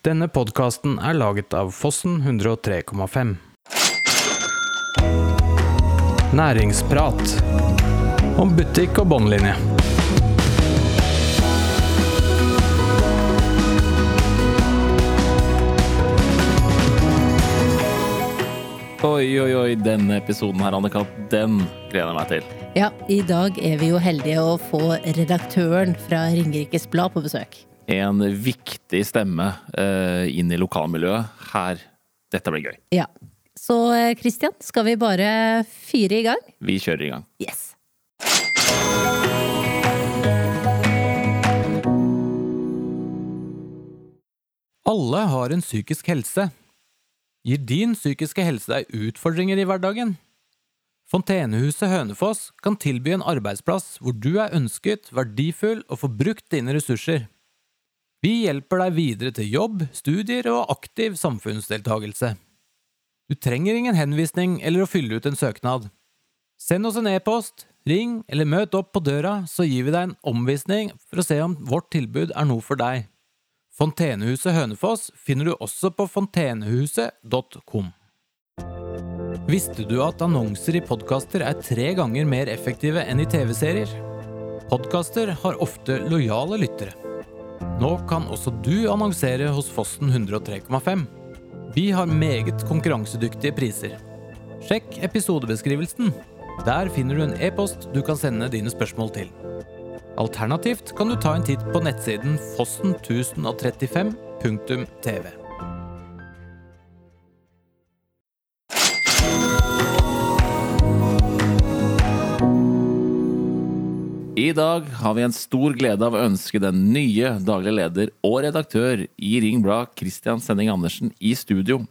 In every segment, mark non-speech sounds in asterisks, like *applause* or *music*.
Denne podkasten er laget av Fossen 103,5. Næringsprat om butikk og båndlinje. Oi, oi, oi, denne episoden her, Annika, den gleder jeg meg til. Ja, i dag er vi jo heldige å få redaktøren fra Ringerikes Blad på besøk. En viktig stemme eh, inn i lokalmiljøet her. Dette blir gøy. Ja. Så Kristian, Christian, skal vi bare fyre i gang? Vi kjører i gang. Yes. Alle har en psykisk helse. Gir din psykiske helse deg utfordringer i hverdagen? Fontenehuset Hønefoss kan tilby en arbeidsplass hvor du er ønsket, verdifull og får brukt dine ressurser. Vi hjelper deg videre til jobb, studier og aktiv samfunnsdeltagelse. Du trenger ingen henvisning eller å fylle ut en søknad. Send oss en e-post, ring eller møt opp på døra, så gir vi deg en omvisning for å se om vårt tilbud er noe for deg. Fontenehuset Hønefoss finner du også på fontenehuset.com. Visste du at annonser i podkaster er tre ganger mer effektive enn i TV-serier? Podkaster har ofte lojale lyttere. Nå kan også du annonsere hos Fossen 103,5. Vi har meget konkurransedyktige priser. Sjekk episodebeskrivelsen. Der finner du en e-post du kan sende dine spørsmål til. Alternativt kan du ta en titt på nettsiden fossen1035.tv. I dag har vi en stor glede av å ønske den nye daglige leder og redaktør i Ring Blad, Christian Sending Andersen, i studio.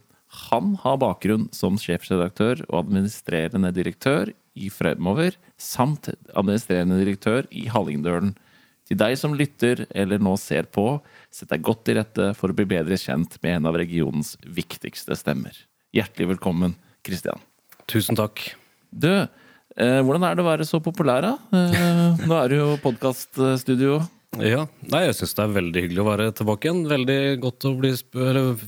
Han har bakgrunn som sjefsredaktør og administrerende direktør i Fremover, samt administrerende direktør i Hallingdølen. Til deg som lytter eller nå ser på, sett deg godt til rette for å bli bedre kjent med en av regionens viktigste stemmer. Hjertelig velkommen, Christian. Tusen takk. Du, hvordan er det å være så populær, da? Eh, nå er det jo podkaststudio. Ja, nei, jeg syns det er veldig hyggelig å være tilbake igjen. Veldig godt å bli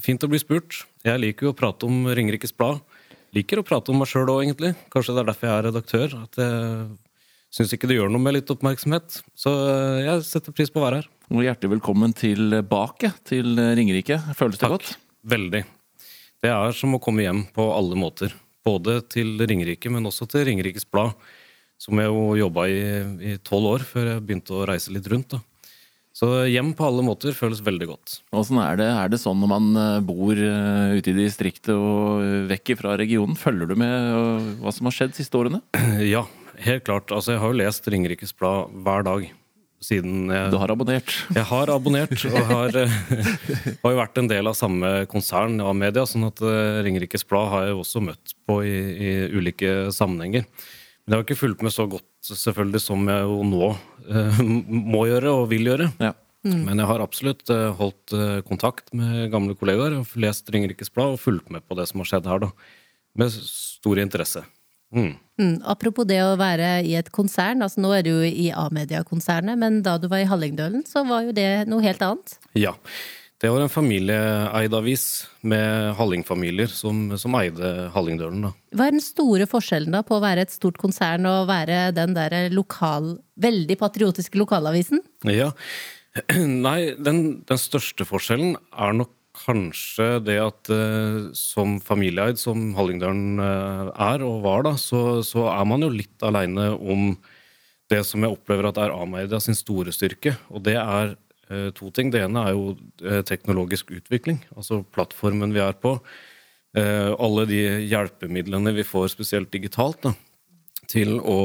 fint å bli spurt. Jeg liker jo å prate om Ringerikes Blad. Liker å prate om meg sjøl òg, egentlig. Kanskje det er derfor jeg er redaktør. At jeg syns ikke det gjør noe med litt oppmerksomhet. Så eh, jeg setter pris på å være her. Og hjertelig velkommen tilbake til Ringerike. Føles det godt? Veldig. Det er som å komme hjem på alle måter. Både til Ringerike, men også til Ringerikes Blad. Som jeg jo jobba i tolv år før jeg begynte å reise litt rundt. da. Så hjem på alle måter føles veldig godt. Åssen er det? Er det sånn når man eh, bor eh, ute i distriktet og vekk fra regionen? Følger du med eh, hva som har skjedd de siste årene? *clears throat* Ja, helt klart. Altså, jeg har jo lest Ringerikes Blad hver dag siden jeg Du har abonnert. Jeg har abonnert og har, eh, *laughs* har jo vært en del av samme konsern av media, sånn at eh, Ringerikes Blad har jeg jo også møtt på i, i ulike sammenhenger. Men jeg har ikke fulgt med så godt selvfølgelig som jeg jo nå eh, må gjøre og vil gjøre. Ja. Men jeg har absolutt eh, holdt eh, kontakt med gamle kollegaer og lest Ringerikes Blad og fulgt med på det som har skjedd her, da. Med stor interesse. Mm. Mm, apropos det å være i et konsern, altså nå er du jo i A-media-konsernet, men da du var i Hallingdølen, så var jo det noe helt annet. Ja. Det var en familieeid avis med hallingfamilier som, som eide Hallingdølen. da. Hva er den store forskjellen da på å være et stort konsern og være den der lokal, veldig patriotiske lokalavisen? Ja. *clears throat* Nei, den, den største forskjellen er nok kanskje det at eh, som familieeid, som Hallingdølen eh, er og var, da, så, så er man jo litt aleine om det som jeg opplever at er A-media sin store styrke. Og det er eh, to ting. Det ene er jo eh, teknologisk utvikling, altså plattformen vi er på. Eh, alle de hjelpemidlene vi får, spesielt digitalt, da, til å,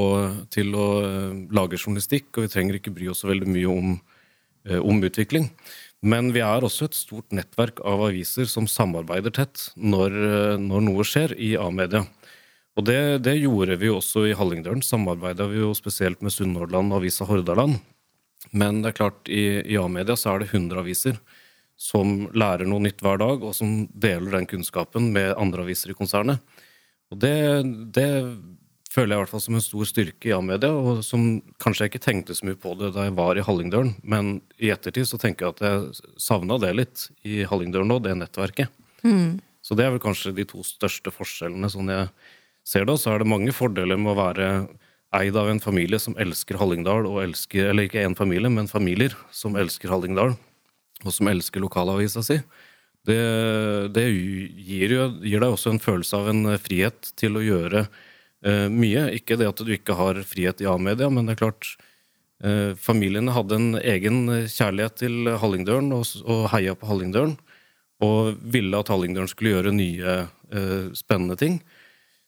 til å eh, lage journalistikk. Og vi trenger ikke bry oss så veldig mye om, om utvikling. Men vi er også et stort nettverk av aviser som samarbeider tett når, eh, når noe skjer i A-media. Og det, det gjorde vi også i Hallingdølen. Samarbeida vi jo spesielt med Sunnhordland og Avisa Hordaland. Men det er klart, i, i A-media så er det 100 aviser som lærer noe nytt hver dag, og som deler den kunnskapen med andre aviser i konsernet. Og det, det føler jeg i hvert fall som en stor styrke i A-media, og som kanskje jeg ikke tenkte så mye på det da jeg var i Hallingdølen, men i ettertid så tenker jeg at jeg savna det litt i Hallingdølen nå, det nettverket. Så det er vel kanskje de to største forskjellene, sånn jeg ser det. Og så er det mange fordeler med å være eid av en familie som elsker Hallingdal, og elsker, eller ikke én familie, men familier som elsker Hallingdal, og som elsker lokalavisa si. Det, det gir, jo, gir deg også en følelse av en frihet til å gjøre mye. Ikke det at du ikke har frihet i A-media, men det er klart eh, Familiene hadde en egen kjærlighet til Hallingdølen og, og heia på Hallingdølen. Og ville at Hallingdølen skulle gjøre nye, eh, spennende ting,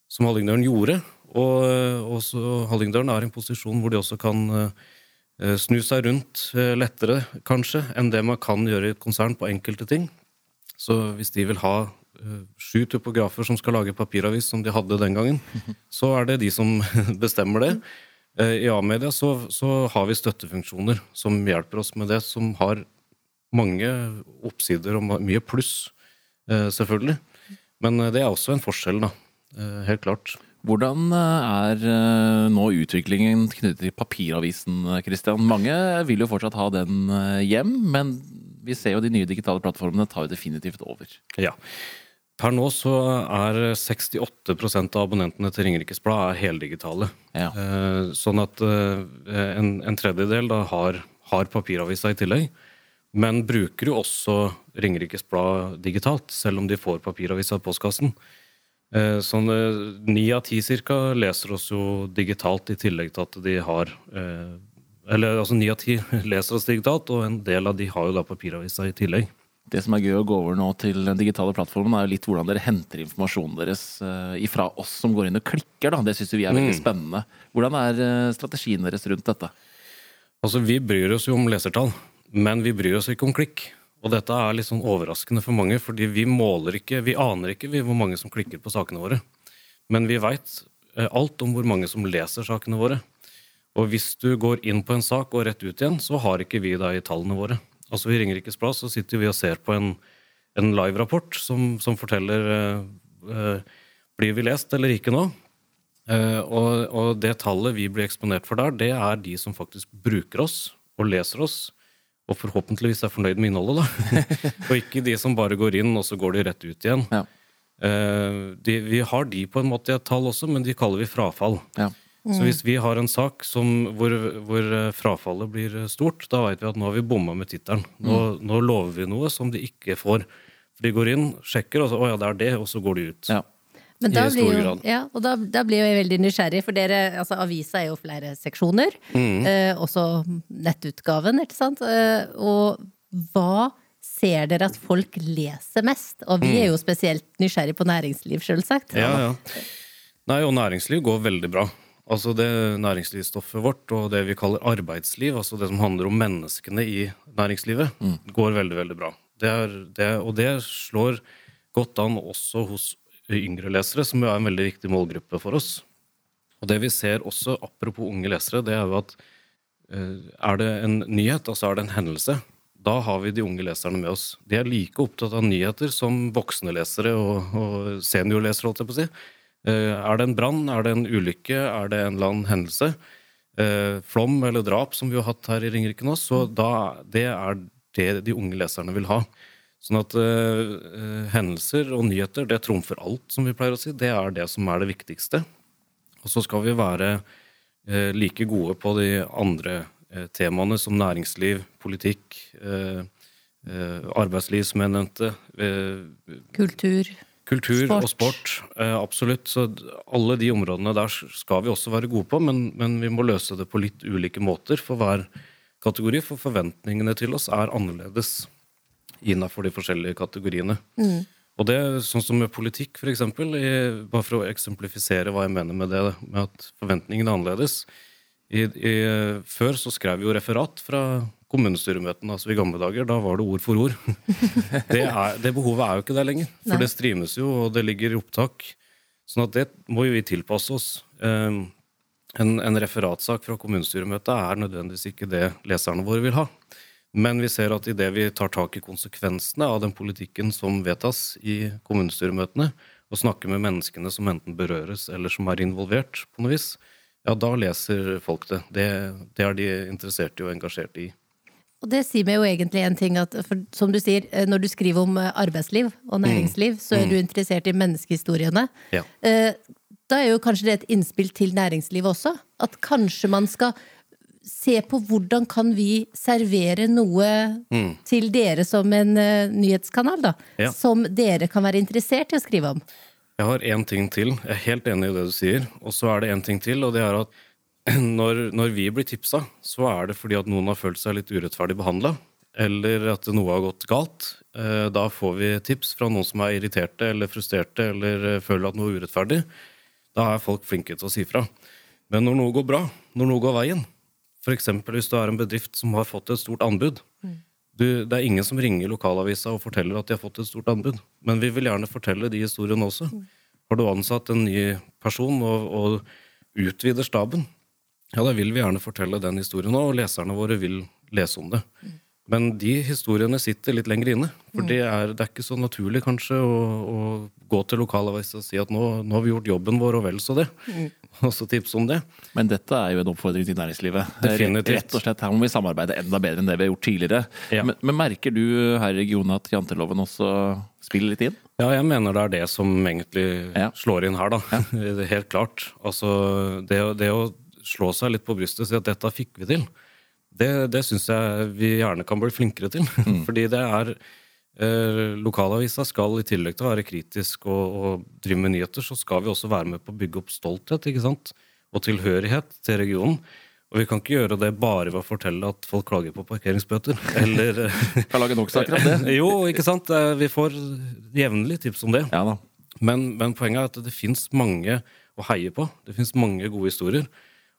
som Hallingdølen gjorde. Og eh, også Hallingdølen er i en posisjon hvor de også kan eh, snu seg rundt eh, lettere, kanskje, enn det man kan gjøre i et konsern på enkelte ting. Så hvis de vil ha eh, sju typografer som skal lage papiravis som de hadde den gangen, *laughs* så er det de som *laughs* bestemmer det. Eh, I A-media så, så har vi støttefunksjoner som hjelper oss med det, som har mange oppsider og mye pluss, eh, selvfølgelig. Men eh, det er også en forskjell, da. Eh, Helt klart. Hvordan eh, er eh, nå utviklingen knyttet til papiravisen, Kristian? Mange vil jo fortsatt ha den eh, hjem, men vi ser jo de nye digitale plattformene tar jo definitivt over. Ja. Per nå så er 68% av abonnentene til Ringerikes Blad er heldigitale. Ja. Eh, Sånn at eh, en, en tredjedel da har, har papiravisa i tillegg. Men bruker jo også Ringerikes Blad digitalt, selv om de får papiravisa i postkassen. Eh, Sånn ni av ti cirka leser oss jo digitalt i tillegg til at de har eh, Eller altså ni av ti *laughs* leser oss digitalt, og en del av de har jo da papiravisa i tillegg. Det som er gøy å gå over nå til den digitale plattformen, er jo litt hvordan dere henter informasjonen deres eh, ifra oss som går inn og klikker. Da. Det syns vi er veldig spennende. Hvordan er eh, strategien deres rundt dette? Altså, Vi bryr oss jo om lesertall, men vi bryr oss ikke om klikk. Og dette er litt sånn overraskende for mange, fordi vi måler ikke, vi aner ikke hvor mange som klikker på sakene våre. Men vi veit alt om hvor mange som leser sakene våre. Og hvis du går inn på en sak og rett ut igjen, så har ikke vi deg i tallene våre. Altså I Ringerikes Blad så sitter vi og ser på en, en live-rapport som, som forteller eh, eh, blir vi lest eller ikke nå. Eh, og, og det tallet vi blir eksponert for der, det er de som faktisk bruker oss og leser oss. Og forhåpentligvis er fornøyd med innholdet, da. *laughs* og ikke de som bare går inn, og så går de rett ut igjen. Ja. Eh, de, vi har de på en måte i et tall også, men de kaller vi frafall. Ja. Så hvis vi har en sak som, hvor, hvor eh, frafallet blir stort, da vet vi at nå har vi bomma med tittelen. Nå, nå lover vi noe som de ikke får. For de går inn, sjekker, og så å ja, det er det, og så går de ut. Ja. Men da blir jo, ja, og da, da blir jeg veldig nysgjerrig, for dere, altså avisa er jo flere seksjoner. Mm. Eh, også nettutgaven, ikke sant. Eh, og hva ser dere at folk leser mest? Og vi er jo spesielt nysgjerrig på næringsliv, sjølsagt. Mm. Ja, ja. Nei, og næringsliv går veldig bra. Altså det næringslivsstoffet vårt og det vi kaller arbeidsliv, altså det som handler om menneskene i næringslivet, går veldig, veldig bra. Det er, det, og det slår godt an også hos yngre lesere, som jo er en veldig viktig målgruppe for oss. Og det vi ser også, apropos unge lesere, det er jo at eh, er det en nyhet, altså er det en hendelse, da har vi de unge leserne med oss. De er like opptatt av nyheter som voksne lesere og, og seniorlesere, holdt jeg på å si. Eh, Er det en brann, er det en ulykke, er det en eller annen hendelse, eh, flom eller drap, som vi har hatt her i Ringerike nå, så da, det er det de unge leserne vil ha. Sånn at eh, hendelser og nyheter, det trumfer alt, som vi pleier å si. Det er det som er det viktigste. Og så skal vi være uh, like gode på de andre uh, temaene som næringsliv, politikk, arbeidsliv, som jeg nevnte. Kultur. Kultur Sport. og sport, eh, absolutt. Så alle de områdene der skal vi også være gode på, men, men vi må løse det på litt ulike måter for hver kategori, for forventningene til oss er annerledes innenfor de forskjellige kategoriene. Og det, sånn som med politikk, for eksempel, bare for å eksemplifisere hva jeg mener med det, med at forventningene er annerledes. I, i, før så skrev vi jo referat fra kommunestyremøtene, altså i gamle dager. Da var det ord for ord. *laughs* Det, er, det behovet er jo ikke der lenger. For Nei. det streames jo, og det ligger i opptak. Sånn at det må jo vi tilpasse oss. Um, en, en referatsak fra kommunestyremøtet er nødvendigvis ikke det leserne våre vil ha. Men vi ser at idet vi tar tak i konsekvensene av den politikken som vedtas i kommunestyremøtene, og snakker med menneskene som enten berøres eller som er involvert på noe vis, ja, da leser folk det. Det, det er de interessert i og engasjert i. Og det sier meg jo egentlig en ting at, for, som du sier, eh, når du skriver om eh, arbeidsliv og næringsliv, så er du interessert i menneskehistoriene. Ja. Eh, Da er jo kanskje det et innspill til næringslivet også. At kanskje man skal se på hvordan kan vi servere noe til dere som en nyhetskanal, da. Ja. Som dere kan være interessert i å skrive om. Jeg har én ting til. Jeg er helt enig i det du sier. Og så er det én ting til, og det er at *clears throat* når, når vi blir tipsa, så er det fordi at noen har følt seg litt urettferdig behandla, eller at noe har gått galt. Eh, Da får vi tips fra noen som er irriterte eller frustrerte eller eh, føler at noe er urettferdig. Da er folk flinke til å si fra. Men når noe går bra, når noe går veien, f.eks. hvis du er en bedrift som har fått et stort anbud du, Det er ingen som ringer lokalavisa og forteller at de har fått et stort anbud, men vi vil gjerne fortelle de historiene også. Har du ansatt en ny person og, og utvider staben, ja, da vil vi gjerne fortelle den historien òg, og leserne våre vil lese om det. Men de historiene sitter litt lenger inne. For det er, det er ikke så naturlig kanskje å, å gå til lokalavisa og si at nå, nå har vi gjort jobben vår, og vel så det. *laughs* Og så tipse om det. Men dette er jo en oppfordring til næringslivet. Definitivt. Rett og slett, Her må vi samarbeide enda bedre enn det vi har gjort tidligere. Ja. Men, men merker du her i regionen at janteloven også spiller litt inn? Ja, jeg mener det er det som egentlig Ja. slår inn her, da. Det er *laughs* Helt klart. Altså, det, det å slå seg litt på brystet og si at dette fikk vi til, det, det syns jeg vi gjerne kan bli flinkere til. *laughs* Fordi det er eh, Lokalavisa skal i tillegg til å være kritisk og, og drive med nyheter, så skal vi også være med på å bygge opp stolthet ikke sant? og tilhørighet til regionen. Og vi kan ikke gjøre det bare ved å fortelle at folk klager på parkeringsbøter. *laughs* Eller Kan lage nok saker om det. *laughs* Jo, ikke sant. Eh, Vi får jevnlig tips om det. Ja. Men, men poenget er at det fins mange å heie på. Det fins mange gode historier.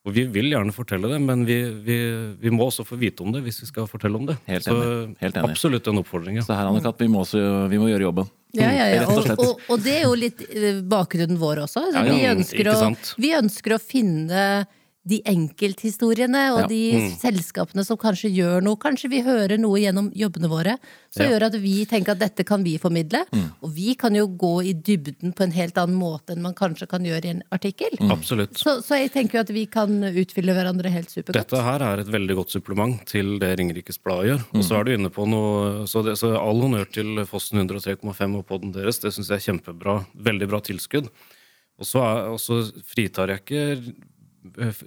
Og vi vil gjerne fortelle det, men vi, vi, vi må også få vite om det hvis vi skal fortelle om det. Helt Så enig. Helt enig. absolutt en oppfordring. Ja. Så her, Anne-Kat, vi må vi må gjøre jobben. Ja, ja, ja. Og Og, og, det er jo litt eh, bakgrunnen vår også. Altså, Ja, vi, ønsker ikke å, sant? vi ønsker å finne de enkelthistoriene og Ja. de Mm. selskapene som kanskje gjør noe. Kanskje vi hører noe gjennom jobbene våre som Ja. gjør at vi tenker at dette kan vi formidle. Mm. Og vi kan jo gå i dybden på en helt annen måte enn man kanskje kan gjøre i en artikkel. Mm. Så, så jeg tenker jo at vi kan utfylle hverandre helt supergodt. Dette her er et veldig godt supplement til det Ringerikes Blad gjør. Og så er du inne på noe Så, det, så all honnør til Fossen 103,5 og podden deres. Det syns jeg er kjempebra. Veldig bra tilskudd. Og så, og så fritar jeg ikke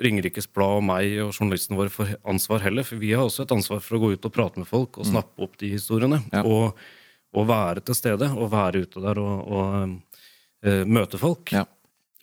Ringerikes Blad og meg og journalistene våre for ansvar heller. For vi har også et ansvar for å gå ut og prate med folk og snappe opp de historiene. Ja. Og, og være til stede. Og være ute der og, og uh, møte folk. Ja.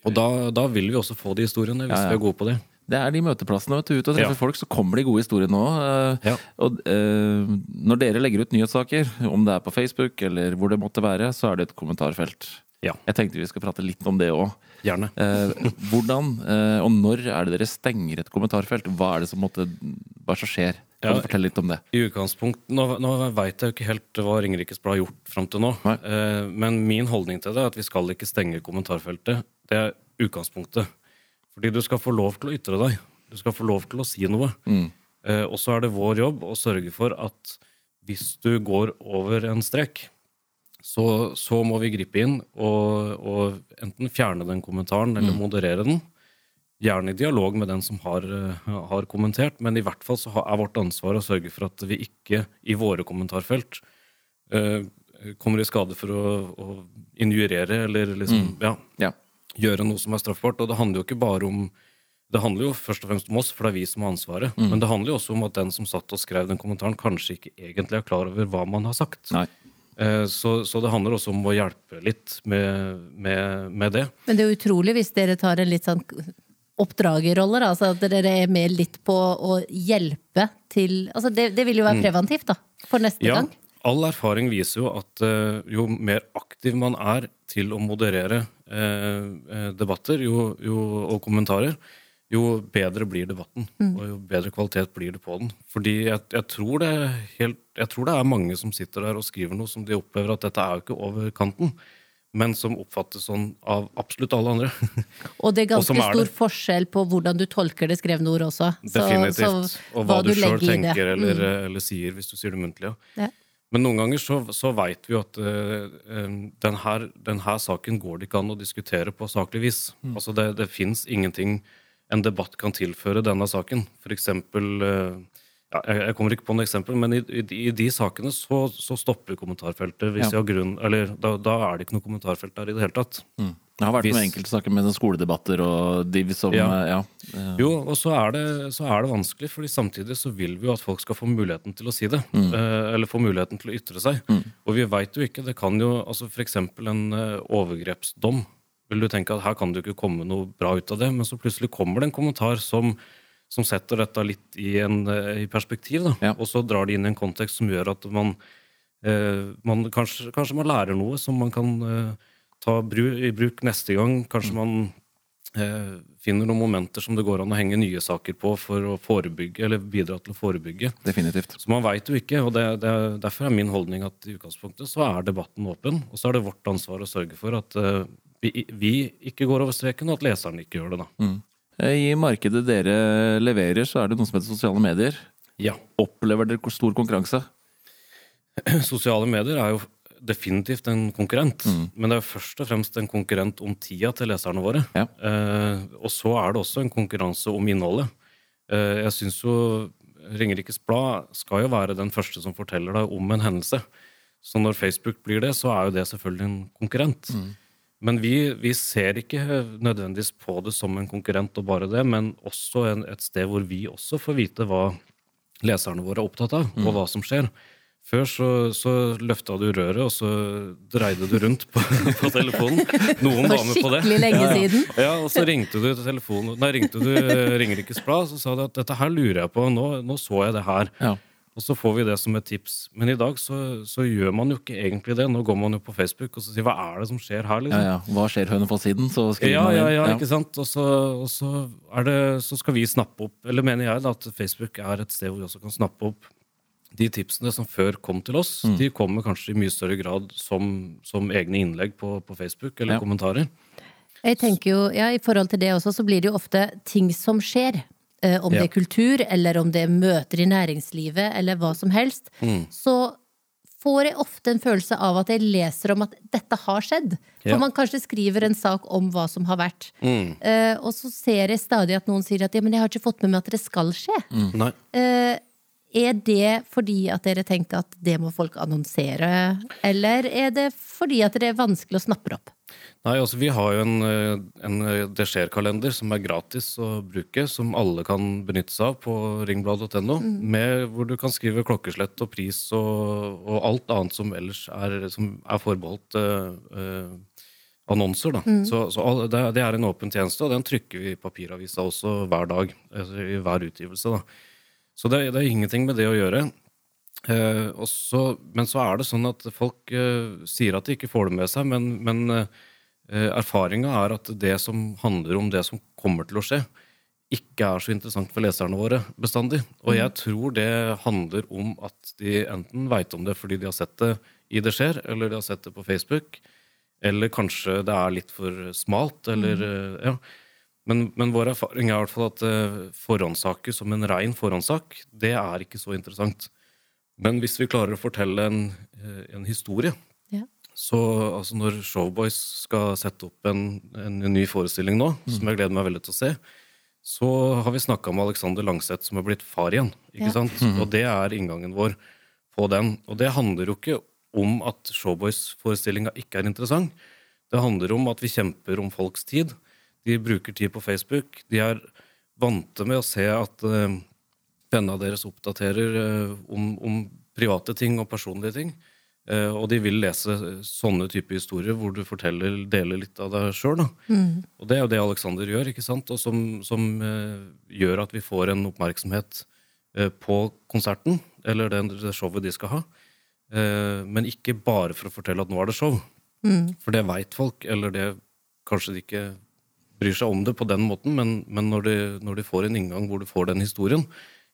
Og da, da vil vi også få de historiene, hvis Ja, vi er gode på det. Det er de møteplassene. vet du, Ut og treffe Ja. folk, så kommer de gode historiene òg. Ja. Og uh, når dere legger ut nyhetssaker, om det er på Facebook eller hvor det måtte være, så er det et kommentarfelt. Ja. Jeg tenkte vi skal prate litt om det òg. Gjerne. Eh, hvordan eh, og når er det dere stenger et kommentarfelt? Hva er det som måtte, hva er det som skjer? Kan Ja. du fortelle litt om det? I utgangspunkt, Nå, nå veit jeg jo ikke helt hva Ringerikes Blad har gjort fram til nå. Eh, men min holdning til det er at vi skal ikke stenge kommentarfeltet. Det er utgangspunktet. Fordi du skal få lov til å ytre deg. Du skal få lov til å si noe. Mm. Eh, og så er det vår jobb å sørge for at hvis du går over en strek, så, så må vi gripe inn og, og enten fjerne den kommentaren eller moderere den. Gjerne i dialog med den som har, eh, har kommentert, men i hvert fall så er vårt ansvar å sørge for at vi ikke i våre kommentarfelt uh, kommer i skade for å, å injurere eller liksom, ja, Ja. gjøre noe som er straffbart. Og det handler jo ikke bare om Det handler jo først og fremst om oss, for det er vi som har ansvaret. Men det handler jo også om at den som satt og skrev den kommentaren, kanskje ikke egentlig er klar over hva man har sagt. Nei. Eh, Så, så det handler også om å hjelpe litt med, med, med det. Men det er utrolig hvis dere tar en litt sånn oppdragerrolle, da. Altså at dere er med litt på å hjelpe til Altså det, det vil jo være preventivt, da. For neste Mm. Ja, gang. all erfaring viser jo at eh, jo mer aktiv man er til å moderere eh, eh, debatter jo, jo, og kommentarer, jo bedre blir debatten. Og jo bedre kvalitet blir det på den. Fordi jeg, jeg, tror det helt, jeg tror det er mange som sitter der og skriver noe som de opplever at dette er jo ikke over kanten. Men som oppfattes sånn av absolutt alle andre. *laughs* Og det er ganske er stor det. forskjell på hvordan du tolker det skrevne ord også. Definitivt. så og hva, du sjøl legger i det. tenker eller, Mm. eller sier hvis du sier det muntlig. Ja. Ja. Men noen ganger så, så veit vi jo at uh, denne, her, den saken går det ikke an å diskutere på saklig vis. Altså det, det fins ingenting en debatt kan tilføre denne saken. For eksempel uh, ja, jeg, jeg kommer ikke på noe eksempel, men i, i, i de sakene så, så stopper kommentarfeltet. hvis Ja. jeg har grunn, eller da, da er det ikke noe kommentarfelt der i det hele tatt. Det har vært Hvis- noen enkelte saker med skoledebatter og de som Ja. eh, ja. eh, Jo, og så er, det, så er det vanskelig, fordi samtidig så vil vi jo at folk skal få muligheten til å si det. Mm. eller få muligheten til å ytre seg. Og vi veit jo ikke. Det kan jo altså f.eks. en eh, overgrepsdom. Vil du tenke at her kan det jo ikke komme noe bra ut av det, men så plutselig kommer det en kommentar som, som setter dette litt i, en, eh, i perspektiv. Ja. Og så drar det inn i en kontekst som gjør at man, eh, man kanskje, kanskje man lærer noe som man kan eh, ta i bruk neste gang. Kanskje man eh, finner noen momenter som det går an å henge nye saker på for å forebygge, eller bidra til å forebygge. Definitivt. Så man veit jo ikke, og det, det, derfor er min holdning at i utgangspunktet så er debatten åpen. Og så er det vårt ansvar å sørge for at eh, vi, vi ikke går over streken, og at leseren ikke gjør det. da. Mm. I markedet dere leverer, så er det noe som heter sosiale medier. Ja. Opplever dere stor konkurranse? *clears throat* Sosiale medier er jo definitivt en konkurrent, men det er jo først og fremst en konkurrent om tida til leserne våre. Ja. Eh, og så er det også en konkurranse om innholdet. Eh, jeg syns jo Ringerikes Blad skal jo være den første som forteller deg om en hendelse. Så når Facebook blir det, så er jo det selvfølgelig en konkurrent. Men vi, vi ser ikke nødvendigvis på det som en konkurrent og bare det, men også en, et sted hvor vi også får vite hva leserne våre er opptatt av, og hva som skjer. Før så, så løfta du røret, og så dreide du rundt på, *laughs* på telefonen. Noen var med på det. skikkelig lenge siden. Ja, og så ringte du til telefonen Nei, ringte du Ringerikes Blad, så sa du at dette her lurer jeg på, nå, nå så jeg det her. Ja. Og så får vi det som et tips. Men i dag så, så gjør man jo ikke egentlig det. Nå går man jo på Facebook og så sier hva er det som skjer her, liksom. ja. Hva skjer Hønefoss-siden? Så skriver Ja, man ja, ja, ja, ikke sant? Og så, og så, er det, så skal vi snappe opp, eller mener jeg da, at Facebook er et sted hvor vi også kan snappe opp de tipsene som før kom til oss. Mm. De kommer kanskje i mye større grad som, som egne innlegg på, på Facebook eller Ja. kommentarer. Jeg tenker jo, ja, I forhold til det også, så blir det jo ofte ting som skjer. Eh, om det er kultur, eller om det er møter i næringslivet, eller hva som helst. Mm. Så får jeg ofte en følelse av at jeg leser om at dette har skjedd. For Ja. man kanskje skriver en sak om hva som har vært. Mm. Eh, og så ser jeg stadig at noen sier at ja, men jeg har ikke fått med meg at det skal skje. Nei. Eh, er det fordi at dere tenker at det må folk annonsere, eller er det fordi at det er vanskelig å snappe opp? Nei, altså Vi har jo en, eh, en Det skjer-kalender som er gratis å bruke, som alle kan benytte seg av på ringblad.no. mm. Hvor du kan skrive klokkeslett og pris og, og alt annet som ellers er, som er forbeholdt eh, eh, annonser. da. Så, så all, det, det er en åpen tjeneste, og den trykker vi i papiravisa også hver dag. Altså I hver utgivelse. da. Så det, det er ingenting med det å gjøre. Eh, også, men så er det sånn at folk eh, sier at de ikke får det med seg, men, men eh, erfaringa er at det som handler om det som kommer til å skje, ikke er så interessant for leserne våre bestandig. Og jeg tror det handler om at de enten veit om det fordi de har sett det i Det skjer, eller de har sett det på Facebook, eller kanskje det er litt for smalt, eller mm. ja. Men, men vår erfaring er i hvert fall at eh, forhåndssaker som en rein forhåndssak, det er ikke så interessant. Men hvis vi klarer å fortelle en, eh, en historie Ja. Så altså når Showboys skal sette opp en, en ny forestilling nå, som jeg gleder meg veldig til å se, så har vi snakka med Alexander Langseth, som er blitt far igjen. ikke Ja. sant? Og det er inngangen vår på den. Og det handler jo ikke om at Showboys-forestillinga ikke er interessant. Det handler om at vi kjemper om folks tid. De bruker tid på Facebook. De er vante med å se at uh, vennene deres oppdaterer uh, om, om private ting og personlige ting. Uh, og de vil lese sånne type historier hvor du forteller, deler litt av deg sjøl. Og det er jo det Alexander gjør, ikke sant? og som, som gjør at vi får en oppmerksomhet på konserten, eller det, det showet de skal ha. Men ikke bare for å fortelle at nå er det show. For det veit folk, eller det kanskje de ikke bryr seg om det på den måten, men, men når, de, når de får en inngang hvor du får den historien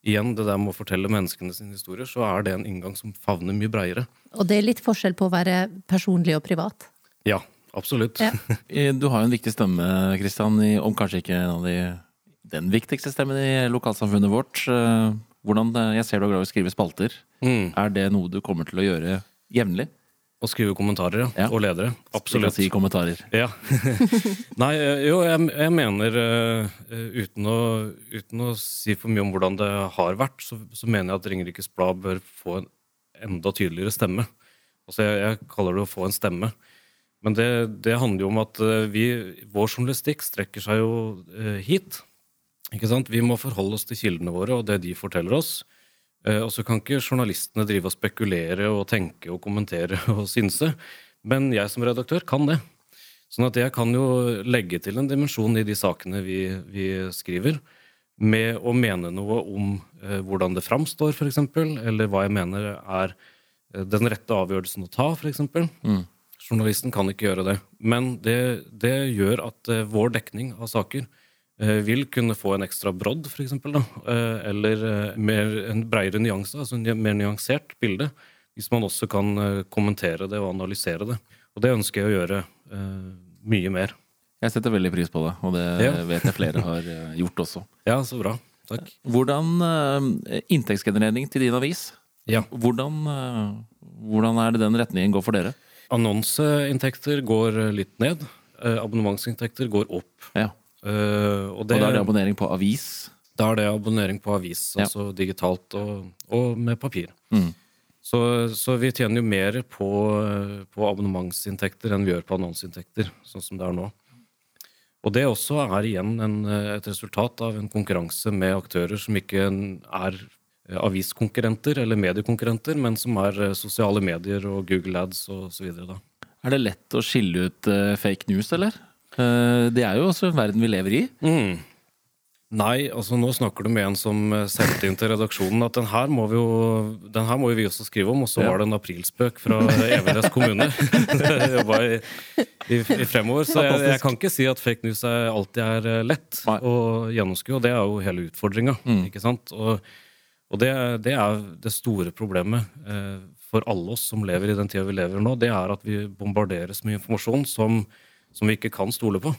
Igjen, det der med å fortelle menneskene sine historier, så er det en inngang som favner mye breiere. Og det er litt forskjell på å være personlig og privat. Ja, absolutt. Ja. *laughs* Du har jo en viktig stemme, Kristian, om kanskje ikke en av de den viktigste stemmen i lokalsamfunnet vårt. Eh, Hvordan, eh, jeg ser du er glad i å skrive spalter. Mm. Er det noe du kommer til å gjøre jevnlig? Å skrive kommentarer, ja. Ja. Og ledere. Absolutt. Si kommentarer. Ja. *laughs* Nei, eh, jo, jeg, jeg mener eh, uten, å, uten å si for mye om hvordan det har vært, så, så mener jeg at Ringerikes Blad bør få en enda tydeligere stemme. Altså, jeg, jeg kaller det å få en stemme. Men det, det handler jo om at eh, vi, vår journalistikk strekker seg jo uh, hit. Ikke sant? Vi må forholde oss til kildene våre og det de forteller oss. Eh, Og så kan ikke journalistene drive og spekulere og tenke og kommentere *laughs* og synse. Men jeg som redaktør kan det. Sånn at jeg kan jo legge til en dimensjon i de sakene vi, vi skriver, med å mene noe om eh, hvordan det framstår, f.eks., eller hva jeg mener er eh, den rette avgjørelsen å ta, f.eks. Journalisten kan ikke gjøre det. Men det, det gjør at eh, vår dekning av saker vil kunne få en ekstra brodd, f.eks., eh, eller eh, mer, en bredere nyanse, altså en mer nyansert bilde, hvis man også kan eh, kommentere det og analysere det. Og det ønsker jeg å gjøre eh, mye mer. Jeg setter veldig pris på det, og det Ja. *laughs* vet jeg flere har eh, gjort også. Ja, så bra. Takk. Hvordan eh, Inntektsgenerering til din avis. Ja. Hvordan, eh, hvordan er det den retningen går for dere? Annonseinntekter går eh, litt ned. Eh, abonnementsinntekter går opp. Ja. Eh, og Og da er det abonnering på avis. Da er det abonnering på avis, Ja. altså digitalt og, og med papir. Mm. Så, så vi tjener jo mer på, på abonnementsinntekter enn vi gjør på annonseinntekter, sånn som det er nå. Og det også er igjen en, et resultat av en konkurranse med aktører som ikke er aviskonkurrenter eller mediekonkurrenter, men som er sosiale medier og Google Ads og så videre. Da. Er det lett å skille ut eh, fake news, eller? Eh, det er jo også en verden vi lever i. Mm. Nei, altså nå snakker du med en som eh, sendte inn til redaksjonen at den her må vi jo, den her må vi også skrive om, og så Ja. var det en aprilspøk fra Evenes kommune. Jeg jobba i, i, i fremover, så jeg, jeg kan ikke si at fake news er, alltid er eh, lett Nei. å gjennomskue, og det er jo hele utfordringa. ikke sant? Og, og det, det er det store problemet eh, for alle oss som lever i den tida vi lever nå, det er at vi bombarderes med informasjon som, som vi ikke kan stole på.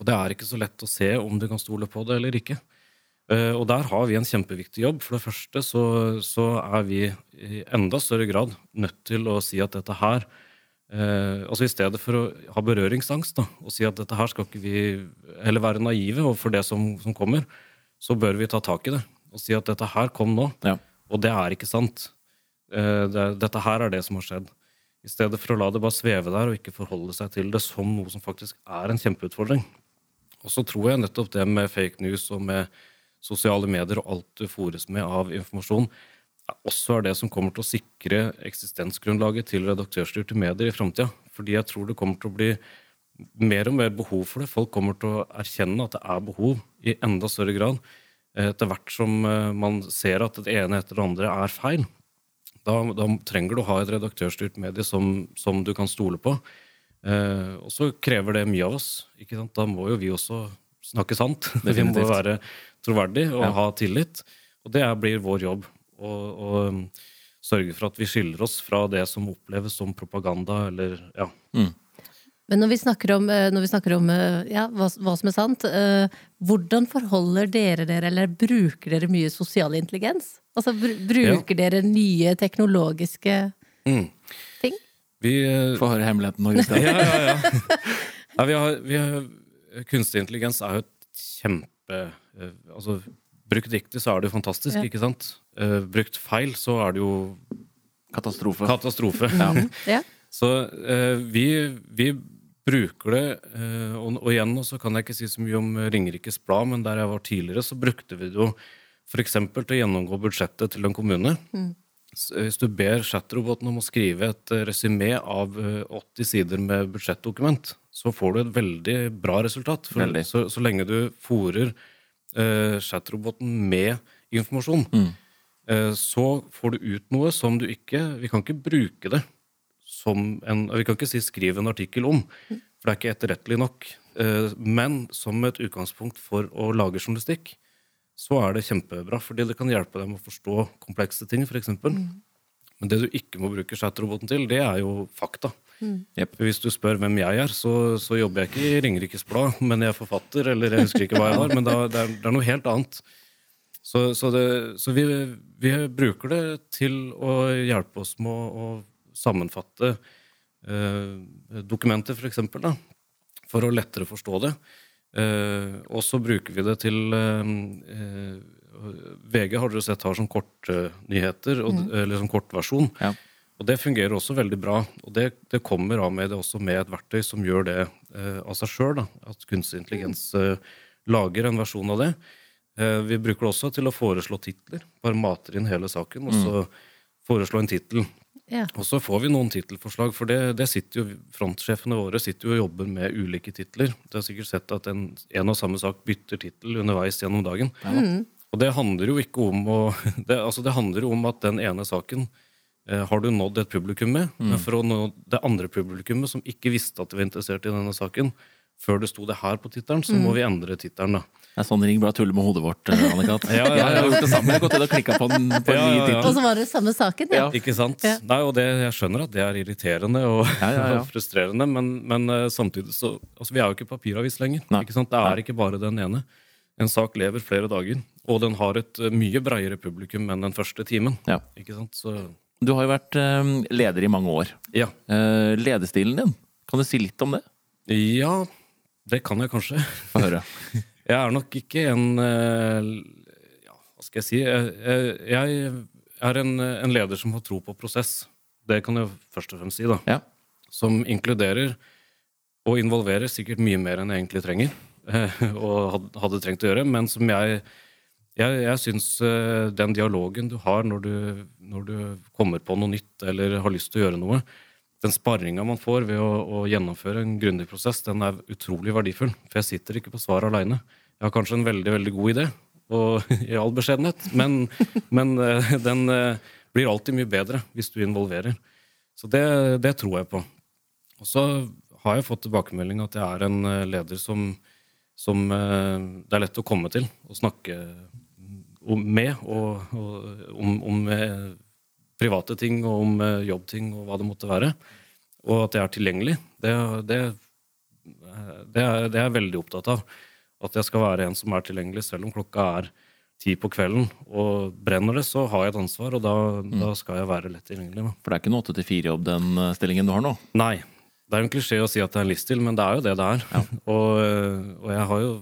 Og det er ikke så lett å se om du kan stole på det eller ikke. Eh, Og der har vi en kjempeviktig jobb. For det første så, så er vi i enda større grad nødt til å si at dette her eh, Altså i stedet for å ha berøringsangst da, og si at dette her skal ikke vi Eller være naive overfor det som, som kommer, så bør vi ta tak i det. Og si at dette her kom nå. Ja. Og det er ikke sant. Eh, det, dette her er det som har skjedd. I stedet for å la det bare sveve der og ikke forholde seg til det som noe som faktisk er en kjempeutfordring. Og så tror jeg nettopp det med fake news og med sosiale medier og alt du fòres med av informasjon, også er det som kommer til å sikre eksistensgrunnlaget til redaktørstyrte medier i framtida. Fordi jeg tror det kommer til å bli mer og mer behov for det. Folk kommer til å erkjenne at det er behov i enda større grad. eh, Etter hvert som eh, man ser at det ene etter det andre er feil. Da, da trenger du å ha et redaktørstyrt medie som, som du kan stole på. Eh, og så krever det mye av oss. Ikke sant? Da må jo vi også snakke sant. *laughs* vi må være troverdige og Ja. ha tillit. Og det er, blir vår jobb. Å um, sørge for at vi skiller oss fra det som oppleves som propaganda eller ja. Men når vi snakker om, eh, når vi snakker om eh, ja, hva, hva som er sant, eh, hvordan forholder dere dere, eller bruker dere mye sosial intelligens? Altså, br bruker dere nye teknologiske Mm. ting? Vi, eh, Få høre hemmeligheten nå, Kristian. *laughs* ja, ja, ja. ja vi har, vi har, kunstig intelligens er jo et kjempe Altså, brukt riktig så er det jo fantastisk, Ja. ikke sant? Uh, brukt feil så er det jo Katastrofe. katastrofe. Ja. *laughs* Så uh, vi, vi bruker det, eh, og, og igjen så kan jeg ikke si så mye om Ringerikes Blad, men der jeg var tidligere, så brukte vi det jo f.eks. til å gjennomgå budsjettet til en kommune. Mm. Hvis du ber chatroboten om å skrive et eh, resymé av eh, 80 sider med budsjettdokument, så får du et veldig bra resultat. For Veldig. så, så lenge du fòrer uh, chatroboten med informasjon, eh, så får du ut noe som du ikke Vi kan ikke bruke det som en Vi kan ikke si 'skriv en artikkel om', for det er ikke etterrettelig nok. Eh, Men som et utgangspunkt for å lage journalistikk, så er det kjempebra. Fordi det kan hjelpe dem å forstå komplekse ting, f.eks. Men det du ikke må bruke chatroboten til, det er jo fakta. Jepp. Hvis du spør hvem jeg er, så, så jobber jeg ikke i Ringerikes Blad, men jeg er forfatter, eller jeg husker ikke hva jeg var. Men da, det, er, det er noe helt annet. Så, så, det, så vi, vi bruker det til å hjelpe oss med å, å sammenfatte eh, dokumenter, for eksempel, da, for å lettere forstå det. Eh, og så bruker vi det til eh, eh, VG har dere sett har som kortnyheter, mm. eller som kortversjon. Ja. Og det fungerer også veldig bra. Og det, det kommer av med det også med et verktøy som gjør det eh, av seg sjøl. At kunstig intelligens eh, lager en versjon av det. Eh, vi bruker det også til å foreslå titler. Bare mater inn hele saken, og så foreslå en tittel. Ja. Og så får vi noen tittelforslag, for det, det sitter jo, frontsjefene våre sitter jo og jobber med ulike titler. Du har sikkert sett at en, en og samme sak bytter tittel underveis gjennom dagen. Og det handler jo ikke om å *laughs* det, altså det handler om at den ene saken eh, har du nådd et publikum med. Men for å nå det andre publikummet som ikke visste at de var interessert i denne saken, før det sto det her på tittelen, så må vi endre tittelen. Det er sånn Ring bare tuller med hodet vårt, Annikat. *laughs* Ja, ja, ja. Jeg har gjort det samme. Jeg har gått inn og klikka på den på en ny ja. Og så var det samme saken, ja. Ja. Ikke sant? Ja. Nei, og det, Jeg skjønner at det er irriterende og, Ja, ja, ja. *laughs* og frustrerende, men, men eh, samtidig så altså, Vi er jo ikke papiravis lenger. Nei. Ikke sant? Det er ikke bare den ene. En sak lever flere dager, og den har et eh, mye breiere publikum enn den første timen. Ja. Ikke sant? Så Du har jo vært eh, leder i mange år. ja. Eh, lederstilen din, kan du si litt om det? Ja, det kan jeg kanskje. Få høre. *laughs* Jeg er nok ikke en eh, ja, Hva skal jeg si? Jeg, jeg, er en, en leder som har tro på prosess. Det kan jeg først og fremst si. da. Ja. Som inkluderer og involverer sikkert mye mer enn jeg egentlig trenger. eh, Og hadde trengt å gjøre. Men som jeg Jeg, jeg syns eh, den dialogen du har når du, når du kommer på noe nytt eller har lyst til å gjøre noe, den sparringa man får ved å, å gjennomføre en grundig prosess, den er utrolig verdifull. For jeg sitter ikke på svaret aleine. Jeg har kanskje en veldig veldig god idé, og *laughs* i all beskjedenhet, men, men eh, den eh, blir alltid mye bedre hvis du involverer. Så det, det tror jeg på. Og så har jeg fått tilbakemelding at jeg er en eh, leder som, som det er lett å komme til og snakke med og, og om, om private ting og om jobbting og hva det måtte være. Og at jeg er tilgjengelig. Det, det, det, er, det er jeg veldig opptatt av. At jeg skal være en som er tilgjengelig selv om klokka er ti på kvelden. Og brenner det, så har jeg et ansvar, og da, da skal jeg være lett tilgjengelig. Da. For det er ikke noe 8-4-jobb, den eh, stillingen du har nå? Nei. Det er jo en klisjé å si at det er en livsstil, men det er jo det det er. *laughs* og, og jeg har jo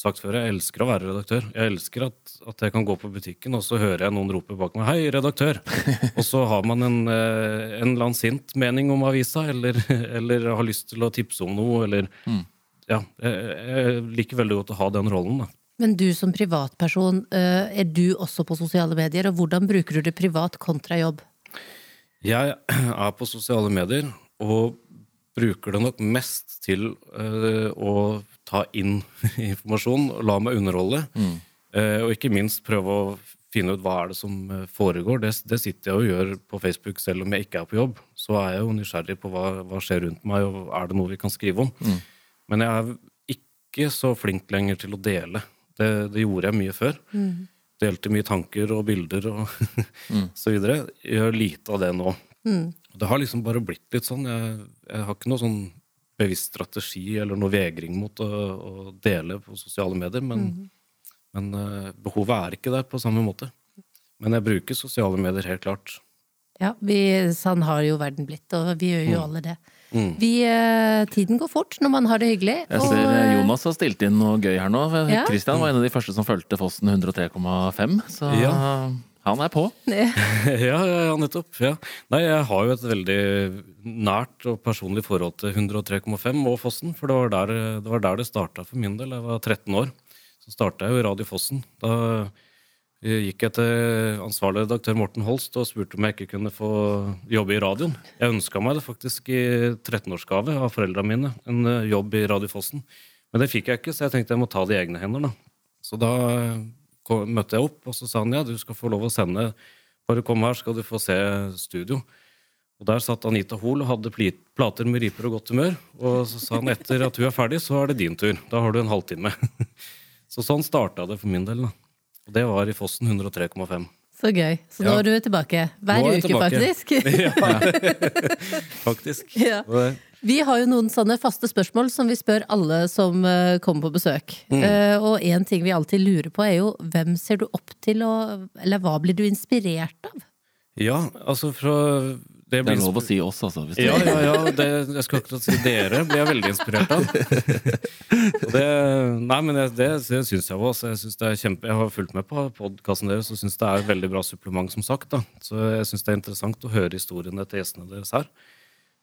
sagt før, jeg elsker å være redaktør. Jeg elsker at, at jeg kan gå på butikken, og så hører jeg noen rope bak meg 'Hei, redaktør!' *laughs* og så har man en, eh, en eller annen sint mening om avisa, eller, *laughs* eller har lyst til å tipse om noe, eller Ja. Jeg, liker veldig godt å ha den rollen, da. Men du som privatperson, eh, er du også på sosiale medier, og hvordan bruker du det privat kontra jobb? Jeg er på sosiale medier og bruker det nok mest til eh, å ta inn *laughs* informasjon og la meg underholde. Mm. og ikke minst prøve å finne ut hva er det som eh, foregår. Det, det sitter jeg og gjør på Facebook selv om jeg ikke er på jobb. Så er jeg jo nysgjerrig på hva, hva skjer rundt meg, og er det noe vi kan skrive om. Men jeg er ikke så flink lenger til å dele. Det, det gjorde jeg mye før. Delte mye tanker og bilder og *laughs* så videre. Jeg gjør lite av det nå. Det har liksom bare blitt litt sånn. Jeg, jeg har ikke noe sånn bevisst strategi eller noe vegring mot å, å dele på sosiale medier, men, men uh, behovet er ikke der på samme måte. Men jeg bruker sosiale medier helt klart. Ja, vi, sånn har jo verden blitt, og vi gjør jo alle det. Mm. Vi, eh, tiden går fort når man har det hyggelig. Jeg ser eh, eh, Jonas har stilt inn noe gøy her nå. Ja. Var en av de første som fulgte Fossen 103,5, så Ja. han er på. *laughs* ja, ja, ja, nettopp. Ja. Nei, jeg har jo et veldig nært og personlig forhold til 103,5 og Fossen. For det var der det, var der det starta for min del. Jeg var 13 år. Så starta jeg jo Radio Fossen. Da eh, gikk jeg til ansvarlig redaktør Morten Holst og spurte om jeg ikke kunne få jobbe i radioen. Jeg ønska meg det faktisk i 13-årsgave av foreldra mine. En eh, jobb i Radio Fossen. Men det fikk jeg ikke, så jeg tenkte jeg må ta det i egne hender. da. Så da eh, kom, møtte jeg opp, og så sa han ja, du skal få lov å sende. Bare kom her, skal du få se studio. Og Der satt Anita Hoel og hadde plater med riper og godt humør. Og så sa han etter at hun er ferdig, så er det din tur. Da har du en halvtime. *laughs* Så sånn starta det for min del. da. Og det var i Fossen 103,5. Så gøy. Så nå Ja. er du tilbake. Hver er uke, tilbake. faktisk. *laughs* *laughs* Faktisk. Ja. Vi har jo noen sånne faste spørsmål som vi spør alle som eh, kommer på besøk. Mm. Eh, og en ting vi alltid lurer på, er jo hvem ser du opp til, og Eller hva blir du inspirert av? Ja, altså fra Det Det er lov å si oss, altså. Hvis Ja, ja, ja. Det, jeg skulle akkurat si dere blir jeg veldig inspirert av. *laughs* Det, nei, men det, det, det syns jeg også. Jeg, synes det er kjempe, jeg har fulgt med på podkasten deres og syns det er et veldig bra supplement, som sagt. Da. Så jeg syns det er interessant å høre historiene til gjestene deres her.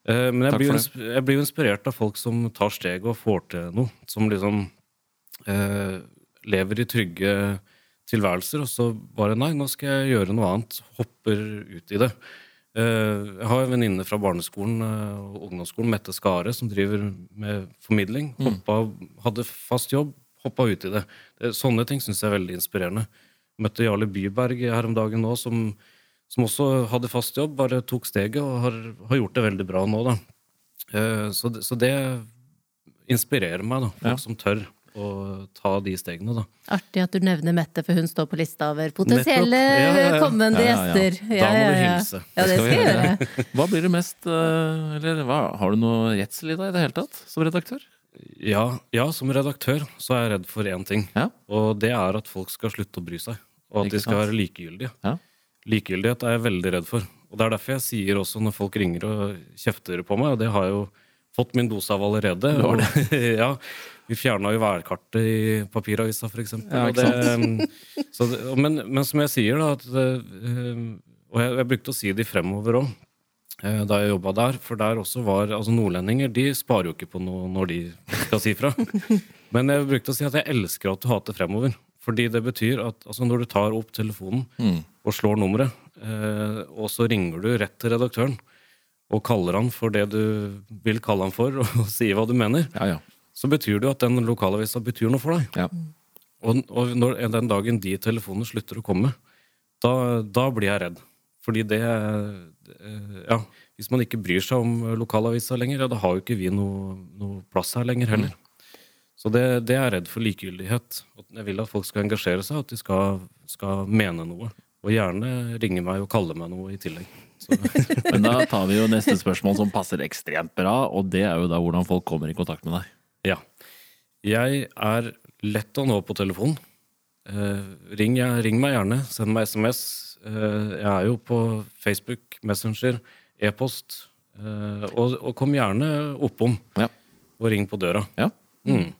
Eh, Men jeg blir, jeg blir inspirert av folk som tar steget og får til noe. Som liksom eh, lever i trygge tilværelser, og så bare Nei, nå skal jeg gjøre noe annet. Hopper ut i det. Eh, Jeg har en venninne fra barneskolen eh, og ungdomsskolen, Mette Skare, som driver med formidling. Hoppa, hadde fast jobb, hoppa ut i det. Det- Sånne ting syns jeg er veldig inspirerende. Møtte Jarle Byberg her om dagen nå, som, som også hadde fast jobb, bare tok steget og har, har gjort det veldig bra nå, da. Eh, Så det, så det inspirerer meg, da. Folk Ja. som tør å ta de stegene, da. Artig at du nevner Mette, for hun står på lista over potensielle Ja, ja, ja. kommende Ja, ja, ja. gjester. Da må du hilse. Ja, det skal vi jeg gjøre. *laughs* Hva blir du mest eh, Eller hva, har du noe redsel i deg i det hele tatt, som redaktør? Ja, ja, som redaktør så er jeg redd for én ting. Ja. Og det er at folk skal slutte å bry seg. Og at de skal være likegyldige. Ja. Likegyldighet er jeg veldig redd for. Og det er derfor jeg sier også når folk ringer og kjefter på meg, og det har jeg jo fått min dose av allerede. Har Og, *laughs* ja, vi fjerna jo værkartet i papiravisa, eksempel. Ja, det, det, og men, men som jeg sier, da at, eh, Og jeg, jeg brukte å si det fremover òg eh, da jeg jobba der. For der også var altså Nordlendinger de sparer jo ikke på noe når de skal si fra. *laughs* Men jeg brukte å si at jeg elsker at du hater fremover. Fordi det betyr at altså når du tar opp telefonen Mm. og slår nummeret, eh, og så ringer du rett til redaktøren og kaller han for det du vil kalle han for, *laughs* og sier hva du mener, Ja, ja. Så betyr det jo at den lokalavisa betyr noe for deg. ja. Og, og når, den dagen de telefonene slutter å komme, da, da blir jeg redd. Fordi det eh, Ja, hvis man ikke bryr seg om lokalavisa lenger, ja, da har jo ikke vi noe, noe plass her lenger heller. Så det, det er jeg redd for likegyldighet. Jeg vil at folk skal engasjere seg, at de skal, skal mene noe. Og gjerne ringe meg og kalle meg noe i tillegg. *laughs* Men da tar vi jo neste spørsmål som passer ekstremt bra, og det er jo da hvordan folk kommer i kontakt med deg. Ja. Jeg er lett å nå på telefon. Eh, ring, jeg- ring meg gjerne. Send meg SMS. Eh, jeg er jo på Facebook, Messenger, e-post. Eh, og, og kom gjerne oppom Ja. og ring på døra. Ja. Mm.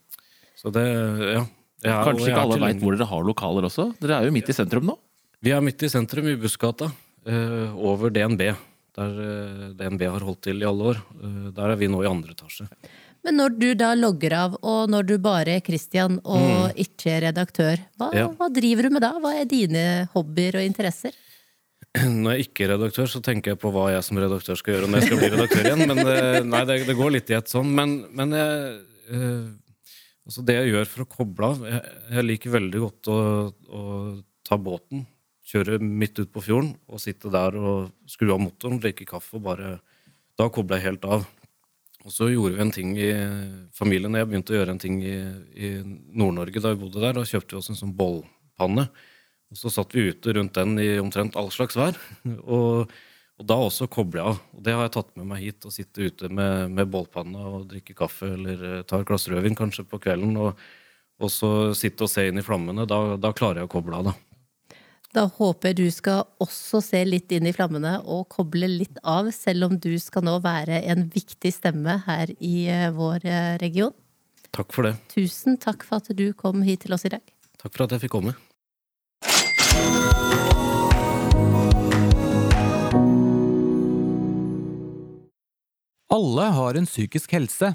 Så det Ja. Jeg er- Kanskje ikke alle veit hvor dere har lokaler også? Dere er jo midt i sentrum nå. Vi er midt i sentrum, i Bussgata, eh, over DNB. Der eh, DNB har holdt til i alle år. Eh, der er vi nå i andre etasje. Men når du da logger av, og når du bare er Christian og ikke er redaktør, hva, Mm. Ja. hva driver du med da? Hva er dine hobbyer og interesser? *clears throat* Når jeg ikke er redaktør, så tenker jeg på hva jeg som redaktør skal gjøre når jeg skal bli redaktør igjen. Men det, *laughs* nei, det, det går litt i et sånn. Men, men jeg, eh, altså det jeg gjør for å koble av Jeg, jeg liker veldig godt å, å ta båten, kjøre midt ut på fjorden og sitte der og skru av motoren, drikke kaffe og bare Da kobler jeg helt av. Og så gjorde vi en ting i familien. Jeg begynte å gjøre en ting i, i Nord-Norge da vi bodde der. Da kjøpte vi oss en sånn bollpanne. Og så satt vi ute rundt den i omtrent all slags vær. *laughs* Og, og da også koble av. Og det har jeg tatt med meg hit. Å sitte ute med, med bollpanna og drikke kaffe eller eh, ta et glass rødvin kanskje på kvelden. Og, og så sitte og se inn i flammene. Da, da klarer jeg å koble av, da. Da håper jeg du skal også se litt inn i flammene og koble litt av, selv om du skal nå være en viktig stemme her i eh, vår eh, region. Takk for det. Tusen takk for at du kom hit til oss i dag. Takk for at jeg fikk komme. Alle har en psykisk helse.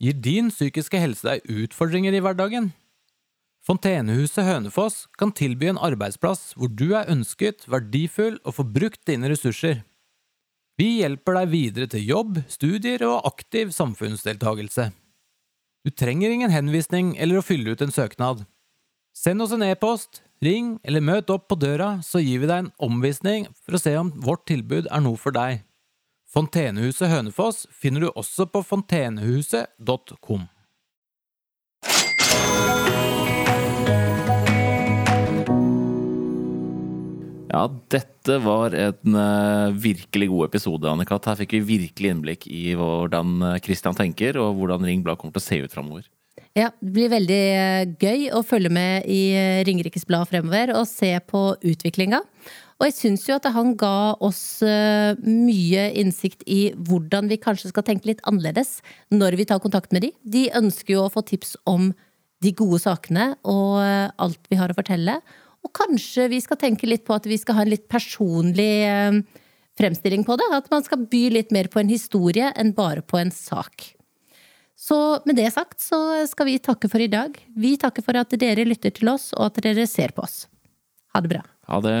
Gir din psykiske helse deg utfordringer i hverdagen? Fontenehuset Hønefoss kan tilby en arbeidsplass hvor du er ønsket, verdifull og får brukt dine ressurser. Vi hjelper deg videre til jobb, studier og aktiv samfunnsdeltagelse. Du trenger ingen henvisning eller å fylle ut en søknad. Send oss en e-post, ring eller møt opp på døra, så gir vi deg en omvisning for å se om vårt tilbud er noe for deg. Fontenehuset Hønefoss finner du også på fontenehuset.com. Ja, dette var en eh, virkelig god episode, Annikat. Her fikk vi virkelig innblikk i hvordan eh, Christian tenker, og hvordan Ring Blad kommer til å se ut framover. Ja, det blir veldig eh, gøy å følge med i Ringerikes Blad fremover og se på utviklinga. Og jeg syns jo at han ga oss mye innsikt i hvordan vi kanskje skal tenke litt annerledes når vi tar kontakt med de. De ønsker jo å få tips om de gode sakene og alt vi har å fortelle. Og kanskje vi skal tenke litt på at vi skal ha en litt personlig eh, fremstilling på det. At man skal by litt mer på en historie enn bare på en sak. Så med det sagt så skal vi takke for i dag. Vi takker for at dere lytter til oss, og at dere ser på oss. Ha det bra. Ha det.